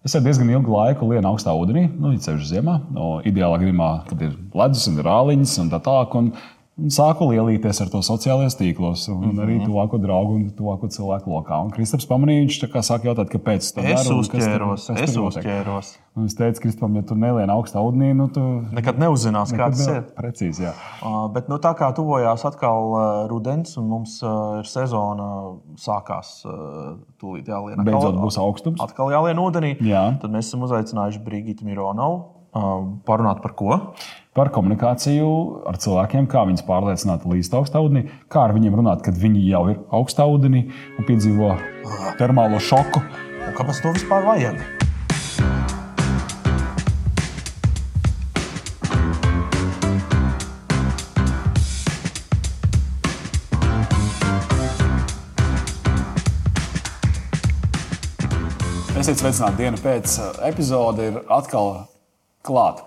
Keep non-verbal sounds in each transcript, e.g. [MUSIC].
Es jau diezgan ilgu laiku lienu augstā ūdenī, nu, ceļš ziemā. No ideālā gadījumā, kad ir ledus un rāliņas un tā tālāk. Un sāku lielīties ar to sociālajos tīklos, un mm -hmm. arī tuvāko draugu un tuvāko cilvēku lokā. Un Kristaps pamanīja, viņš sāk jautāt, kāpēc tas tā ir. Uzķēros, kas es uzķēros. Un es teicu, Kristapam, ja tu nelieni augstā ūdenī, nu tu nekad neuzzināsi, kā tas ir. Precīzi, jā. Uh, bet nu, tā kā tuvojās atkal uh, rudens, un mums uh, ir sezona, sākās uh, tūlīt jālien. Beidzot būs augstums. Atkal jālien ūdenī. Jā. Tad mēs esam uzaicinājuši Brigitu Mironovu parunāt par ko par komunikāciju ar cilvēkiem, kā viņus pārliecināt līdz augstā ūdenī, kā ar viņiem runāt, kad viņi jau ir augstā ūdenī un piedzīvo termālo šoku. Un kāpēc to vispār vajag? Esiet sveicināti dienas pēc epizode, ir atkal klāta.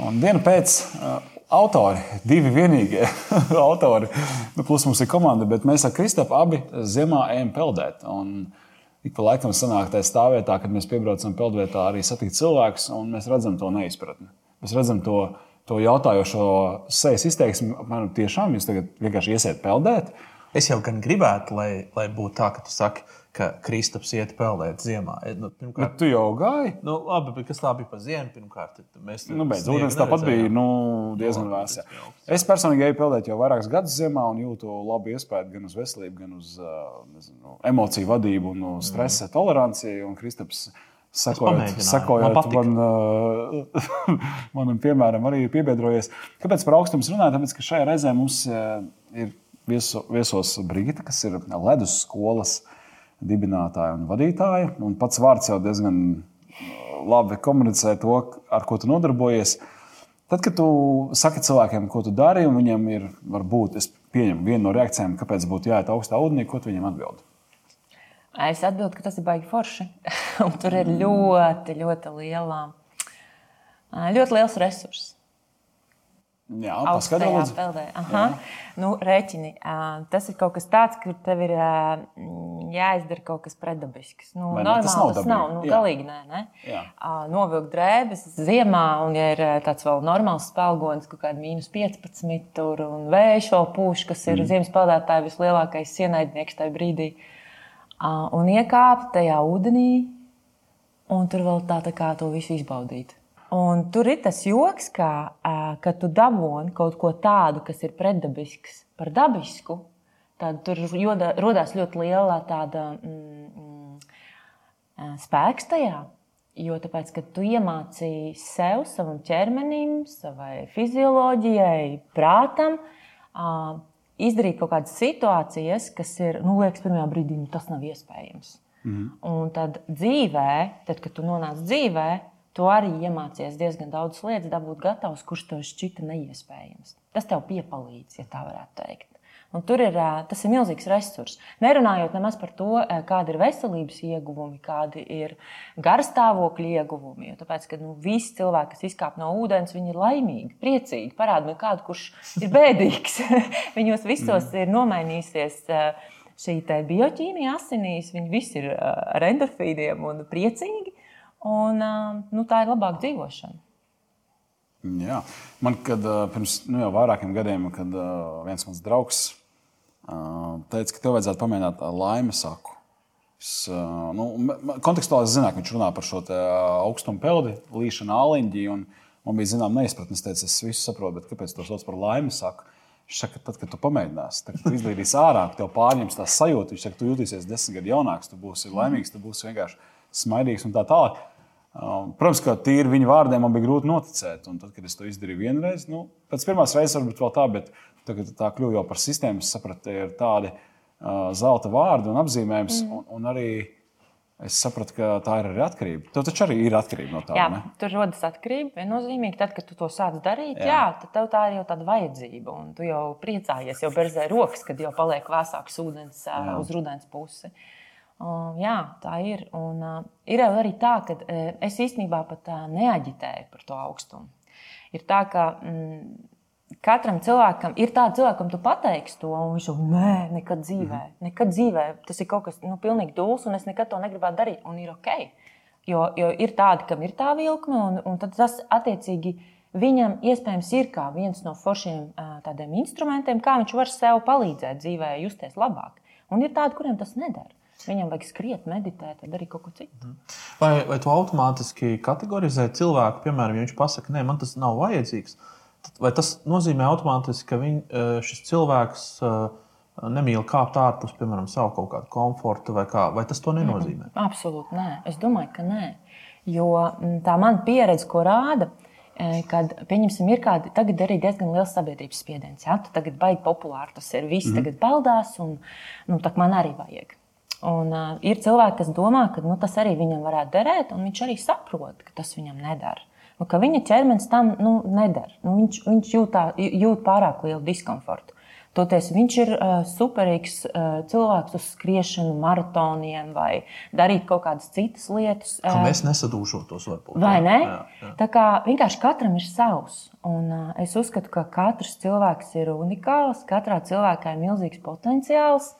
Un dienu pēc uh, autori, divi vienīgie [LAUGHS] autori, nu, plus mums ir komanda, bet mēs ar Kristapu abi ziemā ejam peldēt. Un ik pa laikam sanāk tā stāvvietā, kad mēs piebraucam peldvietā, arī satikt cilvēkus, un mēs redzam to neizpratni. Mēs redzam to, to jautājošo sejas izteiksmi, apmēram tiešām jūs tagad vienkārši iesiet peldēt. Es jau gan gribētu, lai, lai būtu tā, ka tu saki, ka Kristaps iet peldēt ziemā. Nu, pirmkārt, bet tu jau gāji? Nu, labi, bet kas tā bija pa ziemu? Pirmkārt, mēs nu, beidz, ūdens tāpat bija nu, diezgan vēss. Es personīgi eju peldēt jau vairākus gadus ziemā un jūtu labu iespēju gan uz veselību, gan uz nezinu, emociju vadību un stresa mm. toleranci. Un Kristaps Sakojot, sakojot man, man, [LAUGHS] manam piemēram, arī ir piebiedrojies. Kāpēc par augstumu runājam? Tāpēc, ka šajā reizē mums ir vieso, viesos Brigita, kas ir ledus skolas uh, dibinātāja un vadītāja. Un pats vārds jau diezgan uh, labi komunicē to, ar ko tu nodarbojies. Tad, kad tu saki cilvēkiem, ko tu dari, un viņam ir, varbūt, es pieņemu vienu no reakcijām, kāpēc būtu jāiet augstā ūdenī, ko tu viņam atbildi? Es atbildu, ka tas ir baigi forši. [LAUGHS] tur ir ļoti, ļoti liela, ļoti liels resurss. Jā, augstajā peldē. Aha. Nu, rēķini. Tas ir kaut kas tāds, ka tev ir jāizdara kaut kas pretdabisks. Nu, Vai normāli, tas nav, tas nav nu, galīgi nē. Ne? Novilkt drēbes ziemā, un ja ir tāds vēl normāls spēlgons, kaut kāda mīnus 15 tur, un vējš vēl pūš, kas ir mm. ziemas peldētāja vislielākais ienaidnieks tajā brīdī. Un iekāpt tajā ūdenī, un tur vēl tā, tā kā to visu izbaudīt. Un tur ir tas joks, ka, ka tu dabūni kaut ko tādu, kas ir pretdabisks par dabisku. Tad tur joda, rodās ļoti liela tāda mm, mm, spēks tajā. Jo tāpēc, kad tu iemācīji sev, savam ķermenim, savai fizioloģijai, prātam, izdarīt kaut kādas situācijas, kas ir, nu, liekas, pirmajā brīdī nu, tas nav iespējams. Mm -hmm. Un tad dzīvē, tad, kad tu nonāc dzīvē, Tu arī iemācies diezgan daudz lietas, dabūt gatavs, kurš tev šķita neiespējams. Tas tev piepalīdz, ja tā varētu teikt. Un tur ir, tas ir milzīgs resurs. Nerunājot nemaz par to, kāda ir veselības ieguvumi, kādi ir garstāvokļa ieguvumi. Jo tāpēc, ka nu, visi cilvēki, kas izkāp no ūdens, viņi ir laimīgi, priecīgi. Parādi man kādu, kurš ir bēdīgs. [LAUGHS] Viņos visos mm. ir nomainījusies šī bioķīmija asinīs. Viņi visi ir ar endorfīniem un priecīgi. Un, nu, tā ir labāka dzīvošana. Jā. Man kad, pirms nu, vairākiem gadiem, kad viens mans draugs teica, ka tev vajadzētu pamēģināt laimes saku. Es, nu, kontekstuāli es zināju, ka viņš runā par šo augstumu peldi, līšanu āliņģi. Man bija zināma neizpratne. Es teicu, es visu saprotu, bet kāpēc to sauc par laimes saku? Viņš saka, tad, kad tu pamēģināsi, tad tu izdarīsi ārā, tev pārņems tā sajūta. Viņš saka, tu jutīsies desmit gadu jaunāks, tu būsi laimīgs, tu būsi vienkārši smaidīgs un tā tālāk. Um, protams, ka tīri viņa vārdiem man bija grūti noticēt. Un tad, kad es to izdarīju vienreiz, nu, pēc pirmās reizes varbūt vēl tā, bet tagad tā kļuva jau par sistēmu. Es sapratu, ka ir tādi uh, zelta vārdi un apzīmējums. Mm. Un, un arī es sapratu, ka tā ir arī atkarība. Tev taču arī ir atkarība no tā. Jā, ne? tur rodas atkarība. Viennozīmīgi, tad, kad tu to sāc darīt, jā. Jā, tad tev tā ir jau tāda vajadzība. Un tu jau priecājies, jau berzē rokas, kad jau paliek vēsāks ūdens uh, uz rudens pusi. Uh, Uh, jā, tā ir. Un, uh, ir arī tā, ka uh, es īstenībā pat uh, neaģitēju par to augstumu. Ir tā, ka mm, katram cilvēkam ir tāds cilvēks, kam tu pateiksi to, un viņš jau nē, nekad dzīvē, mm. nekad dzīvē. Tas ir kaut kas nu, pilnīgi dūls, un es nekad to negribētu darīt. Un ir ok. Jo, jo ir tādi, kam ir tā vilkme, un, un tas attiecīgi viņam iespējams ir kā viens no foršiem tādiem instrumentiem, kā viņš var sev palīdzēt dzīvē, justies labāk. Un ir tādi, kuriem tas nedara. Viņam vajag skriet, meditēt, vai darīt kaut ko citu. Mhm. Vai, vai tu automātiski kategorizē cilvēku, piemēram, ja viņš pasakā, nē, man tas nav vajadzīgs? Vai tas nozīmē automātiski, ka viņ, šis cilvēks nemīl kāpt ārpus, piemēram, savu kaut kādu komfortu, vai, kā, vai tas to nenozīmē? Mm -hmm. Absolūti nē. Es domāju, ka nē. Jo tā mana pieredze, ko rāda, kad, pieņemsim, ir kādi tagad arī diezgan liels sabiedrības spiediens. Ja? Tu tagad baigi populāri tas ir. Visi mm -hmm. tagad peldās, un nu, tā man arī vajag. Un, uh, ir cilvēki, kas domā, ka nu, tas arī viņam varētu derēt, un viņš arī saprot, ka tas viņam nedara. Nu, ka viņa ķermenis tam nu, nedara. Nu, viņš viņš jūtā, jūt pārāk lielu diskomfortu. Toties viņš ir uh, superīgs uh, cilvēks uz skriešanu, maratoniem vai darīt kaut kādas citas lietas. Uh, mēs nesadūšotos, varbūt. Vai ne? Jā, jā. Tā kā vienkārši katram ir savs. Un, uh, es uzskatu, ka katrs cilvēks ir unikāls, katrā cilvēkā ir milzīgs potenciāls.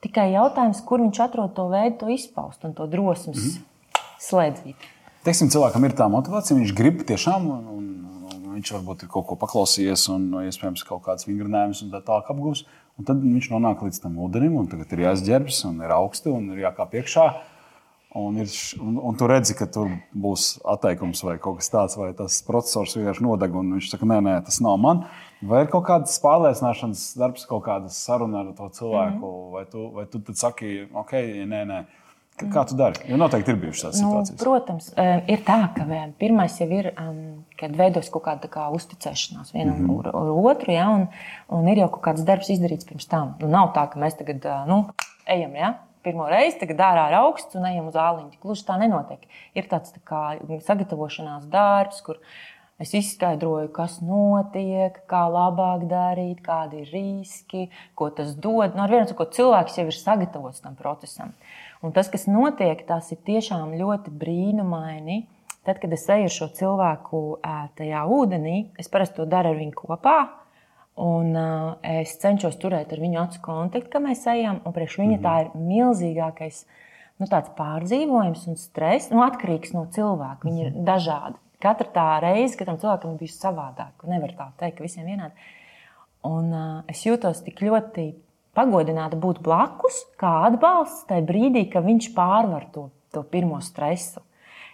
Tikai jautājums, kur viņš atrod to veidu, to izpaust un to drosmes mm -hmm. slēdzīt. Teiksim, cilvēkam ir tā motivācija, viņš grib tiešām, un, un, un viņš varbūt ir kaut ko paklausījies, un iespējams kaut kāds vingrinājumus un tā tālāk apgūs. Un tad viņš nonāk līdz tam ūdenim, un tagad ir jāsģērbjas, un ir augsti, un ir jākāp iekšā. Un, ir, un, un tu redzi, ka tur būs atteikums vai kaut kas tāds, vai tas procesors vienkārši nodeg, un viņš saka, nē, nē, tas nav man. Vai ir kaut kāds pārliecināšanas darbs, kaut kāda saruna ar to cilvēku, mm -hmm. vai, tu, vai tu tad saki, ok, nē, nē. Kā tu dari? Jo noteikti ir bijušas tādas nu, situācijas. Protams, ir tā, ka pirmais jau ir, kad veidojas kaut kāda kā uzticēšanās vienam mm -hmm. ar otru, ja, un, un ir jau kaut kāds darbs izdarīts pirms tam. Nu, nav tā, ka mēs tagad nu, ejam. Ja? Pirmo reizi tagad ārā ir augsts un ejam uz āliņu. Gluži tā nenotiek. Ir tāds tā kā sagatavošanās darbs, kur Es izskaidroju, kas notiek, kā labāk darīt, kādi ir riski, ko tas dod. Nu, ar vienu sakot, cilvēks jau ir sagatavots tam procesam. Un tas, kas notiek, tas ir tiešām ļoti brīnumaini. Tad, kad es eju ar šo cilvēku tajā ūdenī, es parasti to daru ar viņu kopā. Un, uh, es cenšos turēt ar viņu acu kontaktu, kad mēs ejam. Priekš viņa mm -hmm. tā ir milzīgākais nu, pārdzīvojums un stress. Nu, atkarīgs no cilvēka. Viņi ir dažādi. Katra tā reize, katram cilvēkam bija savādāk. Nevar tā teikt, ka visiem vienādi. Un uh, es jūtos tik ļoti pagodināta būt blakus, kā atbalsts tajā brīdī, kad viņš pārvar to, to pirmo stresu.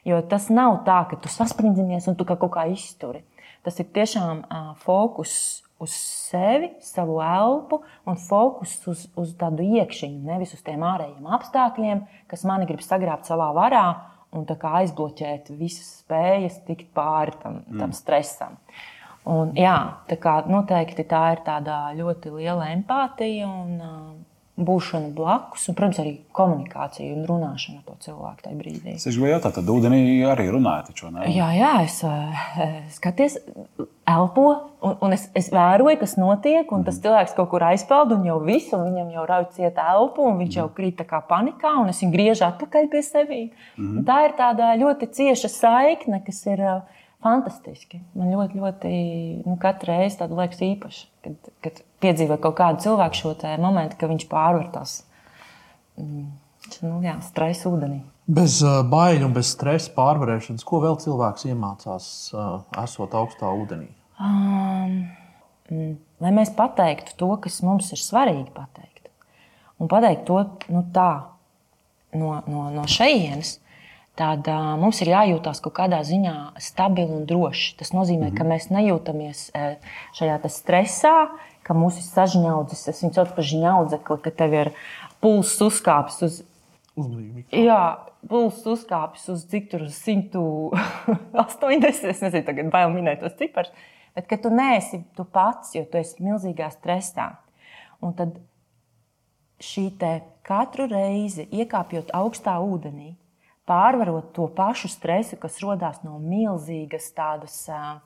Jo tas nav tā, ka tu sasprindzinies un tu kaut kā izturi. Tas ir tiešām uh, fokus uz sevi, savu elpu un fokus uz, uz tādu iekšķiņu, nevis uz tiem ārējiem apstākļiem, kas mani grib sagrābt savā varā un aizbloķēt visas spējas, tikt pāri tam, mm. tam stresam. Un, jā, tā kā noteikti tā ir tāda ļoti liela empātija un uh, būšana blakus, un, protams, arī komunikācija un runāšana ar to cilvēku tajā brīdī. Es gribēju jautāt, tad ūdenī arī runājat? Jā, jā, es [LAUGHS] skaties, elpo, un, un es, es vēroju, kas notiek, un tas mm. cilvēks kaut kur aizpeld, un jau viss, un viņam jau rauj ciet elpu, un viņš jau krīt kā panikā, un es viņu griežu atpakaļ pie sevis. Mm. Tā ir tāda ļoti cieša saikne, kas ir uh, fantastiski. Man ļoti, ļoti, nu, katru reizi tāda liekas īpaša, kad, kad piedzīvo kaut kādu cilvēku šo momentu, ka viņš pārvar tās mm, nu, jā, stresa ūdenī. Bez uh, baiļu un bez stresa pārvarēšanas, ko vēl cilvēks iemācās, uh, esot augstā ūdenī? Um, lai mēs pateiktu to, kas mums ir svarīgi pateikt, un pateikt to nu, tā, no, no, no šejienes, tad uh, mums ir jājūtas kaut kādā ziņā stabili un droši. Tas nozīmē, mm -hmm. ka mēs nejūtamies uh, šajā stresā, ka mūsu ir sažņaudzis, es viņu saucu par žņaudzekli, ka tev ir pulss uzkāpis uz. Jā, pulss uzkāpis uz cik tur 180. [LAUGHS] Es nezinu, tagad bail minēt tos ciparus. Bet ka tu neesi tu pats, jo tu esi milzīgā stresā. Un tad šī katru reizi iekāpjot augstā ūdenī, pārvarot to pašu stresu, kas rodas no milzīgas tādas uh,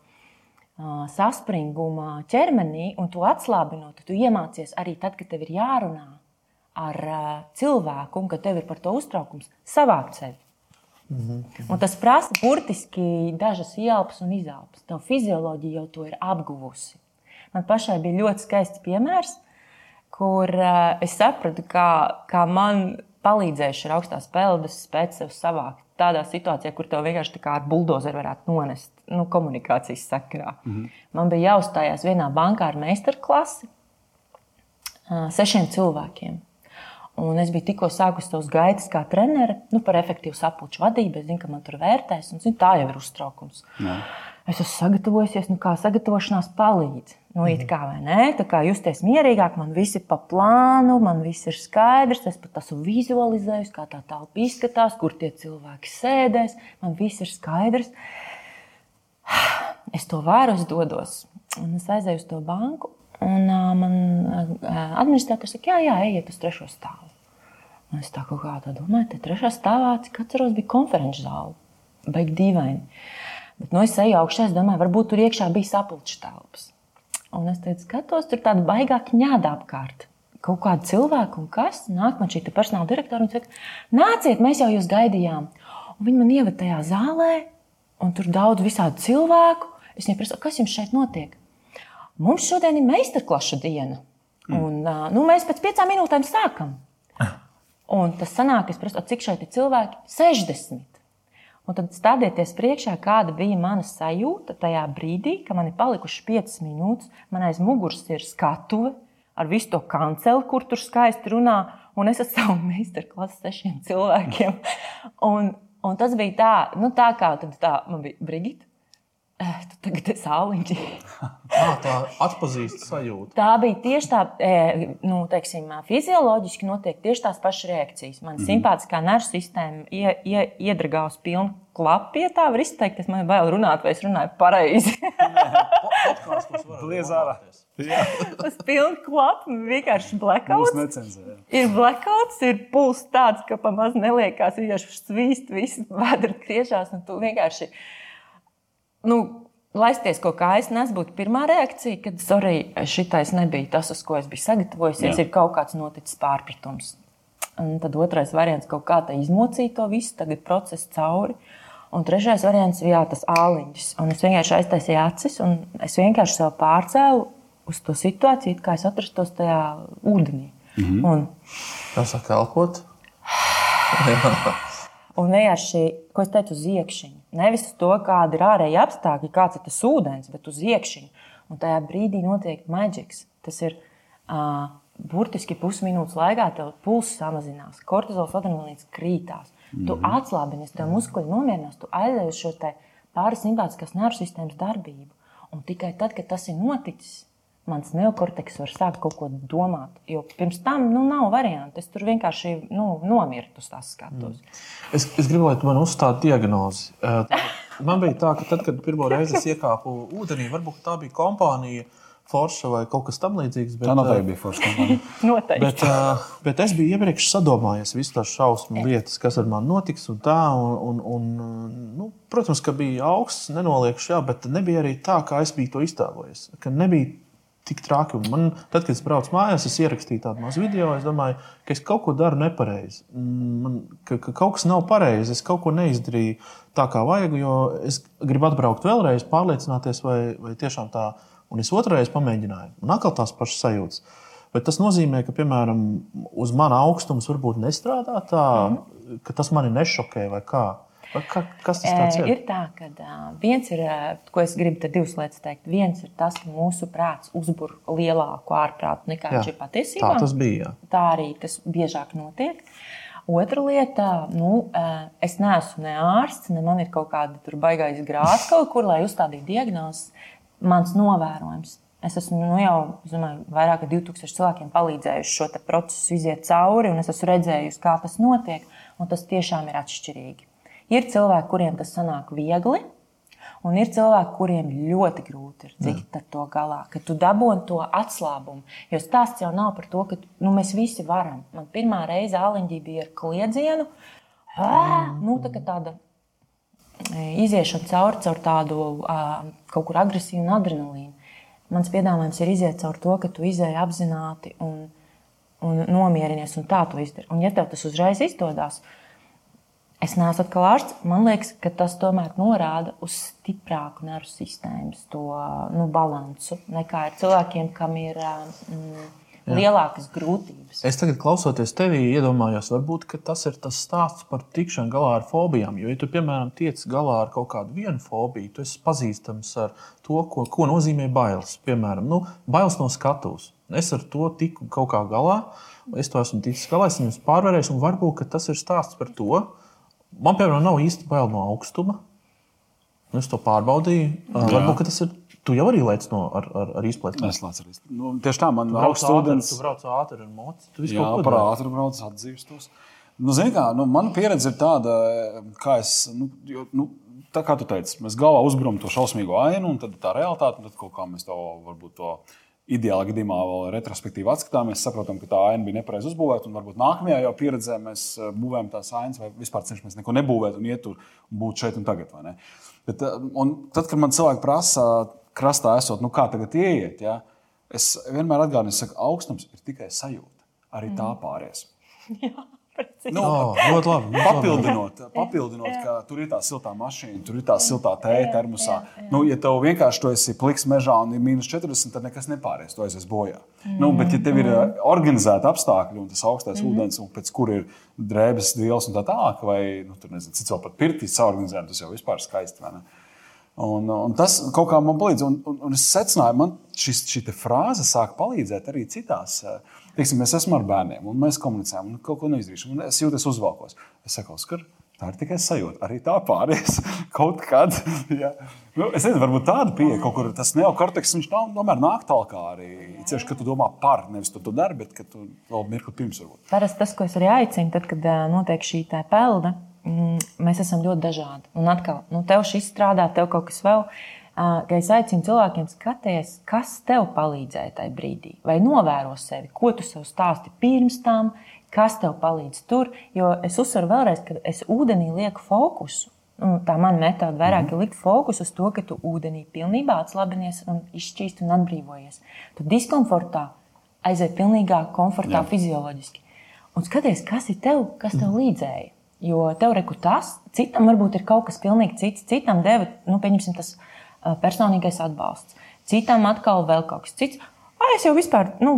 saspringuma ķermenī, un to atslābinot, tu iemācies arī tad, kad tev ir jārunā ar uh, cilvēku, un kad tev ir par to uztraukums, savākt sevi. Mm -hmm. Tas prasa burtiski dažas ielpas un izelpas. Tā fizioloģija jau to ir apguvusi. Man pašai bija ļoti skaists piemērs, kur uh, es sapratu, kā, kā man palīdzējuši ar augstās peldas, spēt sev savākt. Tādā situācijā, kur tev vienkārši ar buldozeru varētu nonest nu, komunikācijas sakarā. Mm -hmm. Man bija jāuzstājās vienā bankā ar meistarklasi sešiem cilvēkiem. Un es biju tikko sākusi tos gaitas kā trenere nu, par efektīvu sapulču vadību. Es zinu, ka man tur vērtēs, un zinu, tā jau ir uztraukums. Jā. Es esmu sagatavojusies, nu, kā sagatavošanās palīdz. Nu, it kā vai nē, tā kā justies mierīgāk, man viss ir pa plānu, man viss ir skaidrs. Es pat esmu vizualizējusi, kā tā telpa izskatās, kur tie cilvēki sēdēs. Man viss ir skaidrs. [SIGHS] Es to varu, es dodos. Un es aizēju uz to banku, un uh, man uh, administrators saka, jā, jā, ejiet uz trešo stāvu. Un es tā kā tādu domāju, te trešā stāvā, cik atceros, bija konferenču zāle. Baigi dīvaini. Bet, nu, es eju augšā, es domāju, varbūt tur iekšā bija sapulču telpas. Un es teicu, skatos, tur tāda baigā ņēda apkārt. Kaut kāda cilvēka, un kas nāk man šī personāla direktora un saka, nāciet, mēs jau jūs gaidījām. Un viņi man ievada tajā zālē, un tur daudz visādu cilvēku. Es viņai prasu, kas jums šeit notiek? Mums šodien ir meistarklaša diena. Mm. Un, nu, mēs pēc piecām minūtēm sākam. Un tas sanāk, es prasu, cik šeit ir cilvēki? 60. Un tad stādieties priekšā, kāda bija mana sajūta tajā brīdī, kad man ir palikušas 5 minūtes, man aiz muguras ir skatuve ar visu to kanceli, kur tur skaisti runā, un es ar savu [LAUGHS] meistarklasu sešiem cilvēkiem. Un, un tas bija tā, nu, tā kā tā, man bija Brigita. Eh, tu tagad esi āliņķi. tā, [LAUGHS] tā atpazīst sajūta. Tā bija tieši tā, e, nu, teiksim, fizioloģiski notiek tieši tās pašas reakcijas. Man mm simpātiskā nervu sistēma ie, ie, iedragā uz pilnu klapu, ja tā var izteikt. Es man bail runāt, vai es runāju pareizi. [LAUGHS] [LAUGHS] Lies ārā. Uz pilnu klapu vienkārši blackouts. Ir blackouts, ir pulss tāds, ka pamaz neliekās, vienkārši svīst, viss vēdra griežās un tu vienkārši nu, laisties kaut kā aiznes, būtu pirmā reakcija, kad sorry, šitais nebija tas, uz ko es biju sagatavojusies, Jā. ir kaut kāds noticis pārpratums. Un tad otrais variants - kaut kā tā izmocīt to visu, tagad process cauri. Un trešais variants ir jā, tas āliņš. Un es vienkārši aiztaisīju acis, un es vienkārši sev pārcēlu uz to situāciju, kā es atrastos tajā ūdenī. Mm -hmm. un, Kā saka, elpot? [SIGHS] [LAUGHS] un vienkārši, ko es teicu, uz iekšķiņu. Nevis uz to, kāda ir ārēja apstākļi, kāds ir tas ūdens, bet uz iekšķiņu. Un tajā brīdī notiek maģiks. Tas ir uh, burtiski pusminūtes laikā, tev pulss samazinās, kortizols adrenalīns krītās. Mm -hmm. Tu mhm. atslābinies, tev muskuļi nomierinās, tu aizēji uz šo pārasimpātiskās nervu sistēmas darbību. Un tikai tad, kad tas ir noticis, mans neokorteks var sākt kaut ko domāt. Jo pirms tam nu, nav variantu. Es tur vienkārši nu, nomirtu uz tās skatuves. Mm. Es, es gribēju, lai tu man uzstādi diagnozi. Man bija tā, ka tad, kad pirmo reizi es iekāpu ūdenī, varbūt tā bija kompānija. Forša vai kaut kas tamlīdzīgs. Bet, tā noteikti bija forša kompānija. [LAUGHS] noteikti. Bet, uh, bet es biju iepriekš sadomājies visas tās šausmu lietas, kas ar mani notiks. Un tā, un, un, un, nu, protams, ka bija augsts, nenoliekšu, jā, bet nebija arī tā, kā es biju to iztēlojies. Ka nebija tik traki. Un man, tad, kad es braucu mājās, es ierakstīju tādu mazu video. Es domāju, ka es kaut ko daru nepareizi. Man, ka, ka kaut kas nav pareizi. Es kaut ko neizdarīju tā, kā vajag. Jo es gribu atbraukt vēlreiz, pārliecināties, vai, vai tiešām tā. Un es otrreiz pamēģināju. Un atkal tās pašas sajūtas. Bet tas nozīmē, ka, piemēram, uz mana augstums varbūt nestrādā tā, mm -hmm. ka tas mani nešokē vai kā. Ka, kas tas ir? Ir tā, ka viens ir, ko es gribu te divas lietas teikt. Viens ir tas, ka mūsu prāts uzbur lielāku ārprātu nekā viņš ir patiesībā. Tā tas bija. Jā. Tā arī tas biežāk notiek. Otra lieta, nu, es neesmu ne ārsts, ne man ir kaut kāda baigais grāts kaut kur, lai uzstādītu diagnozi. Mans novērojums. Es esmu nu, jau domāju, vairāk kā 2000 cilvēkiem palīdzējuši šo procesu iziet cauri, un es esmu redzējusi, kā tas notiek. Tas tiešām ir atšķirīgi. Ir cilvēki, kuriem tas sanāk viegli, un ir cilvēki, kuriem ļoti grūti ir tikt ar to galā, ka tu dabūji to atslābumu. Jo stāsts jau nav par to, ka nu, mēs visi varam. Man pirmā reize āleņģī bija ar kliedzienu, mm. nu, tā tāda e, iziešana cauri caur tādu kaut kur agresīvu adrenalīnu. Mans piedāvājums ir iziet cauri to, ka tu izēji apzināti un, un nomierinies, un tā to izdari. Un, ja tev tas uzreiz izdodas, tad Es neesmu atkal ārsts. Man liekas, ka tas tomēr norāda uz stiprāku nervu sistēmas to nu, balansu nekā ir cilvēkiem, kam ir. Mm, lielākas grūtības. Es tagad klausoties tevī, iedomājos, varbūt tas ir tas stāsts par tikšanu galā ar fobijām. Jo, ja tu, piemēram, tiec galā ar kaut kādu vienu fobiju, tu esi pazīstams ar to, ko, ko nozīmē bailes. Piemēram, nu, bailes no skatuves. Es ar to tiku kaut kā galā, es to esmu ticis galā, esmu pārvarējis, un varbūt tas ir stāsts par to. Man, piemēram, nav īsti bail no augstuma. Es to pārbaudīju. Jā. Varbūt tas ir Tu jau arī lēci no ar, ar, ar izplēti. Es lēcu arī. Nu, tieši tā, man augsts ūdens. Tu brauc ātri ar moci. Tu jā, par ātri brauc, atdzīvstos. Nu, zini kā, nu, mana pieredze ir tāda, kā es, nu, jo, nu, tā kā tu teici, mēs galvā uzbruram to šausmīgo ainu, un tad tā realitāte, un tad kaut kā mēs to varbūt to ideālā gadījumā vēl retrospektīvi atskatāmies, saprotam, ka tā aina bija nepareizi uzbūvēta. Un varbūt nākamajā jau pieredzē mēs eh, būvējam tās ainas, vai vispār cenšamies neko nebūvēt un iet tur un būt šeit un tagad. Bet, eh, un tad, kad man cilvēki prasa, krastā esot, nu kā tagad ieiet, ja? es vienmēr atgādinu, ka augstums ir tikai sajūta. Arī tā mm. [LAUGHS] Nu, oh, ļoti labi. Ļoti papildinot, papildinot ka tur ir tā siltā mašīna, tur ir tā siltā tēja termosā. Jā, jā. Nu, ja tev vienkārši tu esi pliks mežā un ir mīnus 40, tad nekas nepāries. Tu aizies bojā. Mm. Nu, bet, ja tev ir organizēta apstākļi un tas augstais mm. ūdens, un pēc kur ir drēbes, vielas un tā tālāk, vai nu, tur nezinu, cits vēl pat pirtīs saorganizēt, tas jau vispār skaisti. Un, un tas kaut kā man palīdz. Un, un, un es secināju, man šis, šī frāze sāk palīdzēt arī citās. Teiksim, es esmu ar bērniem, un mēs komunicējam, un kaut ko neizdarīšu. Es jūtos uzvalkos. Es saku, Oskar, tā ir tikai sajūta. Arī tā pāries [LAUGHS] kaut kad. [LAUGHS] ja. nu, es nezinu, varbūt tāda pieeja kaut kur. Tas neokorteks, viņš nav, tomēr nāk tālāk arī. Ceļš, ka tu domā par, nevis tu to dari, bet ka tu vēl mirkli pirms varbūt. Parasti tas, ko es arī aicinu, tad, kad notiek šī tā pelna Mm, mēs esam ļoti dažādi. Un atkal, nu, tev šis strādā, tev kaut kas vēl. Ka es aicinu cilvēkiem skatīties, kas tev palīdzēja tajā brīdī, vai novēro sevi, ko tu sev stāsti pirms tam, kas tev palīdz tur. Jo es uzsveru vēlreiz, ka es ūdenī lieku fokusu. Un tā mana metode vairāk ir likt fokusu uz to, ka tu ūdenī pilnībā atslābinies un izšķīsti un atbrīvojies. Tu diskomfortā aizēji pilnīgā komfortā Jā. fizioloģiski. Un skaties, kas ir tev, kas tev līdzēja. Jo tev reku tas, citam varbūt ir kaut kas pilnīgi cits. Citam deva, nu, pieņemsim, tas personīgais atbalsts. Citam atkal vēl kaut kas cits. A, es jau vispār, nu,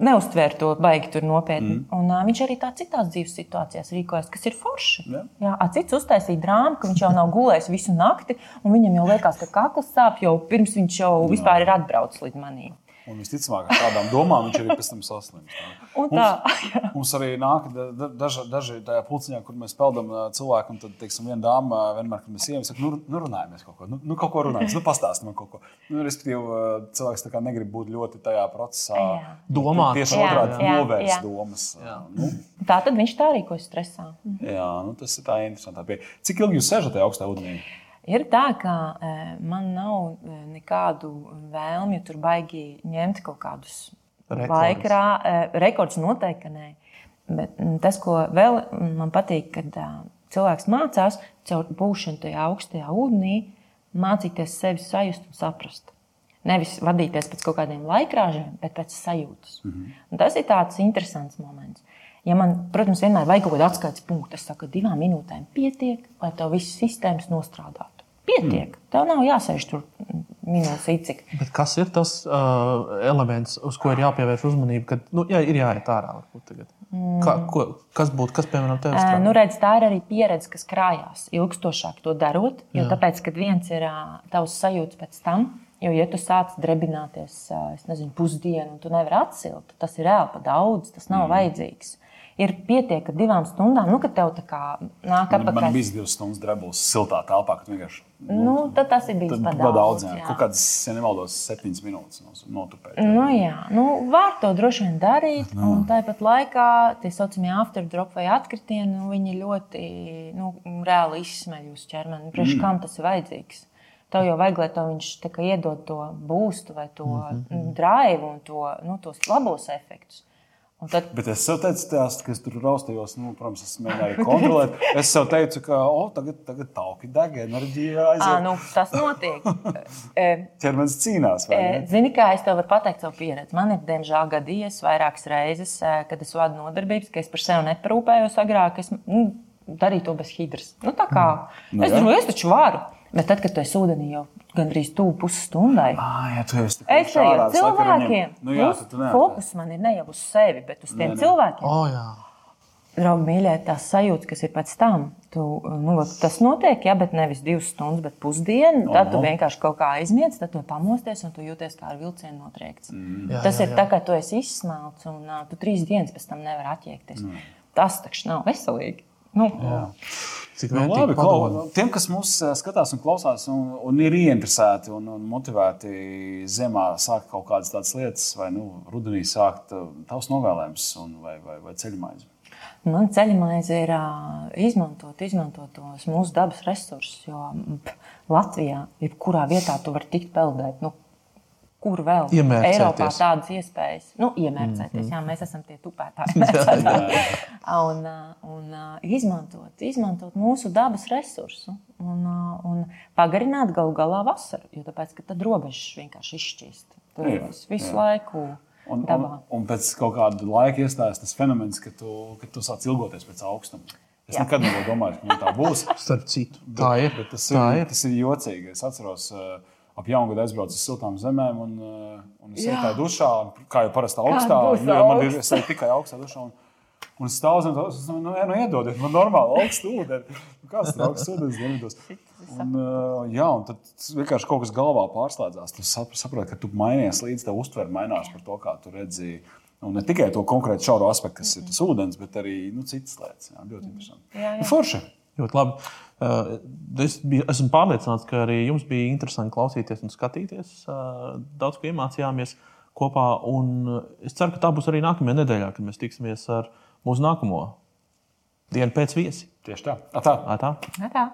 neuztvēru to baigi nopietni. Mm. Un, uh, viņš arī tā citās dzīves situācijās rīkojas, kas ir forši. Yeah. Jā, a, cits uztaisīja drāmu, ka viņš jau nav gulējis visu nakti, un viņam jau liekas, ka kakls sāp jau pirms viņš jau vispār ir atbraucis līdz manim. Un visticamāk, ar tādām domām viņš arī pēc tam saslims. Mums, [LAUGHS] mums arī nāk daži, daži tajā pulciņā, kur mēs peldam cilvēku, un tad, teiksim, viena dāma vienmēr, kad mēs ejam, saka, nu, nu runājamies kaut ko, nu, nu kaut ko runājamies, nu pastāsti man kaut ko. Nu, respektīvi, cilvēks tā kā negrib būt ļoti tajā procesā. Domāt. Tieši otrādi novērst domas. Jā. Nu. Tā tad viņš tā rīkojas stresā. Jā, nu, tas ir tā interesanti. Cik ilgi jūs sežat tajā augstā ūdenī? Ir tā, ka e, man nav e, nekādu vēlmju tur baigi ņemt kaut kādus laika e, rekordus. Noteikti nē. Bet tas, ko vēl man patīk, kad cilvēks mācās caur būšanu tajā augstajā ūdenī, mācīties sevi sajust un saprast. Nevis vadīties pēc kaut kādiem laikrāžiem, bet pēc sajūtas. Mm -hmm. Un tas ir tāds interesants moments. Ja man, protams, vienmēr vajag kaut kādu atskaites punktu, es saku, divām minūtēm pietiek, lai tev viss sistēmas nostrādātu. Pietiek. Mm. Tev nav jāsēž tur minūtes cik. Bet kas ir tas uh, elements, uz ko ir jāpievērš uzmanība, kad nu, jā, ir jāiet ārā? Mm. Ka, ko, kas būtu, kas, piemēram, tev ir? Uh, nu, redz, tā ir arī pieredze, kas krājās ilgstošāk to darot. Jo jā. tāpēc, kad viens ir uh, tavs sajūta pēc tam, jo, ja tu sāc drebināties, uh, nezinu, pusdienu, un tu nevari atsilt, tas ir reāli pa daudz, tas nav mm. vajadzīgs ir pietiek ar divām stundām, nu, kad tev tā kā nāk atpakaļ. Man, man bija divas stundas drebulis siltā telpā, kad vienkārši. Nu, nu, tad tas ir bijis par daudz. daudz jā. Jā. Kaut kādas, ja nemaldos, septiņas minūtes notupēt. Nu, jā, nu, var to droši vien darīt. Nu. Un tāpat laikā tie saucamie afterdrop vai atkritieni, nu, viņi ļoti nu, reāli izsmeļ uz ķermeni. Priekš mm. kam tas ir vajadzīgs? Tev jau vajag, lai viņš iedod to būstu vai to mm -hmm. drive un to, nu, tos labos efektus. Tad... Bet es sev teicu, tās, ka es tur raustījos, nu, protams, es mēģināju kontrolēt. Es sev teicu, ka oh, tagad, tagad tauki deg, enerģija aiziet. À, nu, tas notiek. [LAUGHS] Ķermenis cīnās. Zini, kā es tev varu pateikt savu pieredzi. Man ir, diemžēl, gadījies vairākas reizes, kad es vadu nodarbības, ka es par sevi neparūpējos agrāk. Es nu, darīju to bez hidras. Nu, tā kā mm. nu, es es taču varu. Bet tad, kad tu esi ūdenī jau gandrīz tuvu pusstundai, ah, ja tu esi es jau ar cilvēkiem. Nu, jā, fokus man ir ne jau uz sevi, bet uz tiem ne, ne. cilvēkiem. Oh, jā. Draugi, mīļie, tās sajūtas, kas ir pēc tam, tu, nu, tas notiek, ja, bet nevis divas stundas, bet pusdienu. No, tad tu vienkārši kaut kā aizmiedz, tad tu pamosties un tu jūties kā ar vilcienu notriekts. Mm. Jā, tas jā, ir jā. tā, kā tu esi izsmelts un uh, tu trīs dienas pēc tam nevari attiekties. Mm. Tas taču nav veselīgi. Nu, Cik nu, labi, nu, tiem, kas mūs skatās un klausās, un, un ir ieinteresēti un, un motivēti ziemā sākt kaut kādas tādas lietas, vai nu, rudenī sākt tavs novēlējums vai, vai, vai ceļmaiņas. Man ceļmaize ir izmantot, izmantot tos mūsu dabas resursus, jo Latvijā, jebkurā vietā, tu vari tikt peldēt. Nu, Kur vēl Eiropā tādas iespējas? Nu, iemērcēties, mm -hmm. jā, mēs esam tie tupētāji. [LAUGHS] un, un izmantot, izmantot mūsu dabas resursu un, un pagarināt galu galā vasaru. Jo tāpēc, tad robežas vienkārši izšķīst. Tur visu jā. laiku. Un, dabā. un, un pēc kāda laika iestājas tas fenomens, ka tu, ka tu sāc ilgoties pēc augstuma. Es Jā. nekad nebiju domājis, ka tā būs. Starp citu, tā ir. Bet, bet tas, tā ir. tas ir jocīgi. Es atceros, uh, ap jaunu gadu aizbraucu uz siltām zemēm un, uh, un es tajā dušā, kā jau parasti augstā. Nu, man ir es tikai augstā dušā. Un, Un es stāvu zem tā, nu, nu iedodiet, man normāli augsts ūdeni. Nu, kāds tur augsts ūdens dienvidos? Un, uh, jā, un tad vienkārši kaut kas galvā pārslēdzās. Tu saproti, ka tu mainies līdz tev uztver mainās par to, kā tu redzi. Un ne tikai to konkrēti šauro aspektu, kas ir tas ūdens, bet arī nu, citas lietas. Jā, ļoti interesanti. Jā, jā. Nu, forši. Ļoti labi. Uh, es biju, esmu pārliecināts, ka arī jums bija interesanti klausīties un skatīties. Uh, daudz ko iemācījāmies kopā. Es ceru, ka tā būs arī nākamajā nedēļā, kad mēs tiksimies ar mūsu nākamo dienu pēc viesi. Tieši tā. Atā. Atā. Atā.